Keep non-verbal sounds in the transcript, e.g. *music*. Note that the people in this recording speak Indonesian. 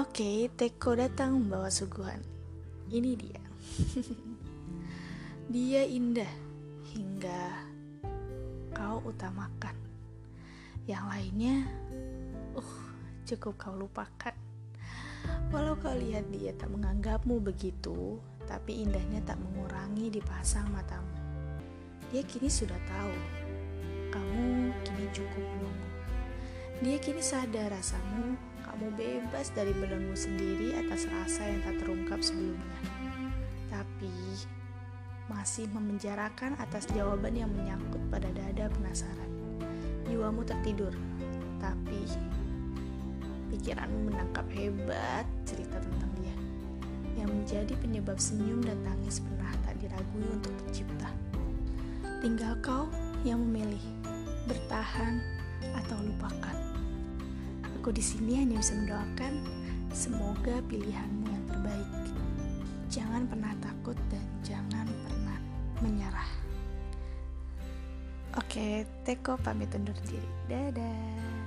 Oke, Teko datang membawa suguhan. Ini dia. *laughs* dia indah hingga kau utamakan. Yang lainnya, uh, cukup kau lupakan. Walau kau lihat dia tak menganggapmu begitu, tapi indahnya tak mengurangi dipasang matamu. Dia kini sudah tahu, kamu kini cukup menunggu. Dia kini sadar rasamu, kamu bebas dari belenggu sendiri atas rasa yang tak terungkap sebelumnya. Tapi masih memenjarakan atas jawaban yang menyangkut pada dada penasaran. Jiwamu tertidur, tapi pikiranmu menangkap hebat cerita tentang dia yang menjadi penyebab senyum dan tangis pernah tak diragui untuk tercipta. Tinggal kau yang memilih bertahan. Aku di sini hanya bisa mendoakan semoga pilihanmu yang terbaik. Jangan pernah takut dan jangan pernah menyerah. Oke, Teko pamit undur diri. Dadah.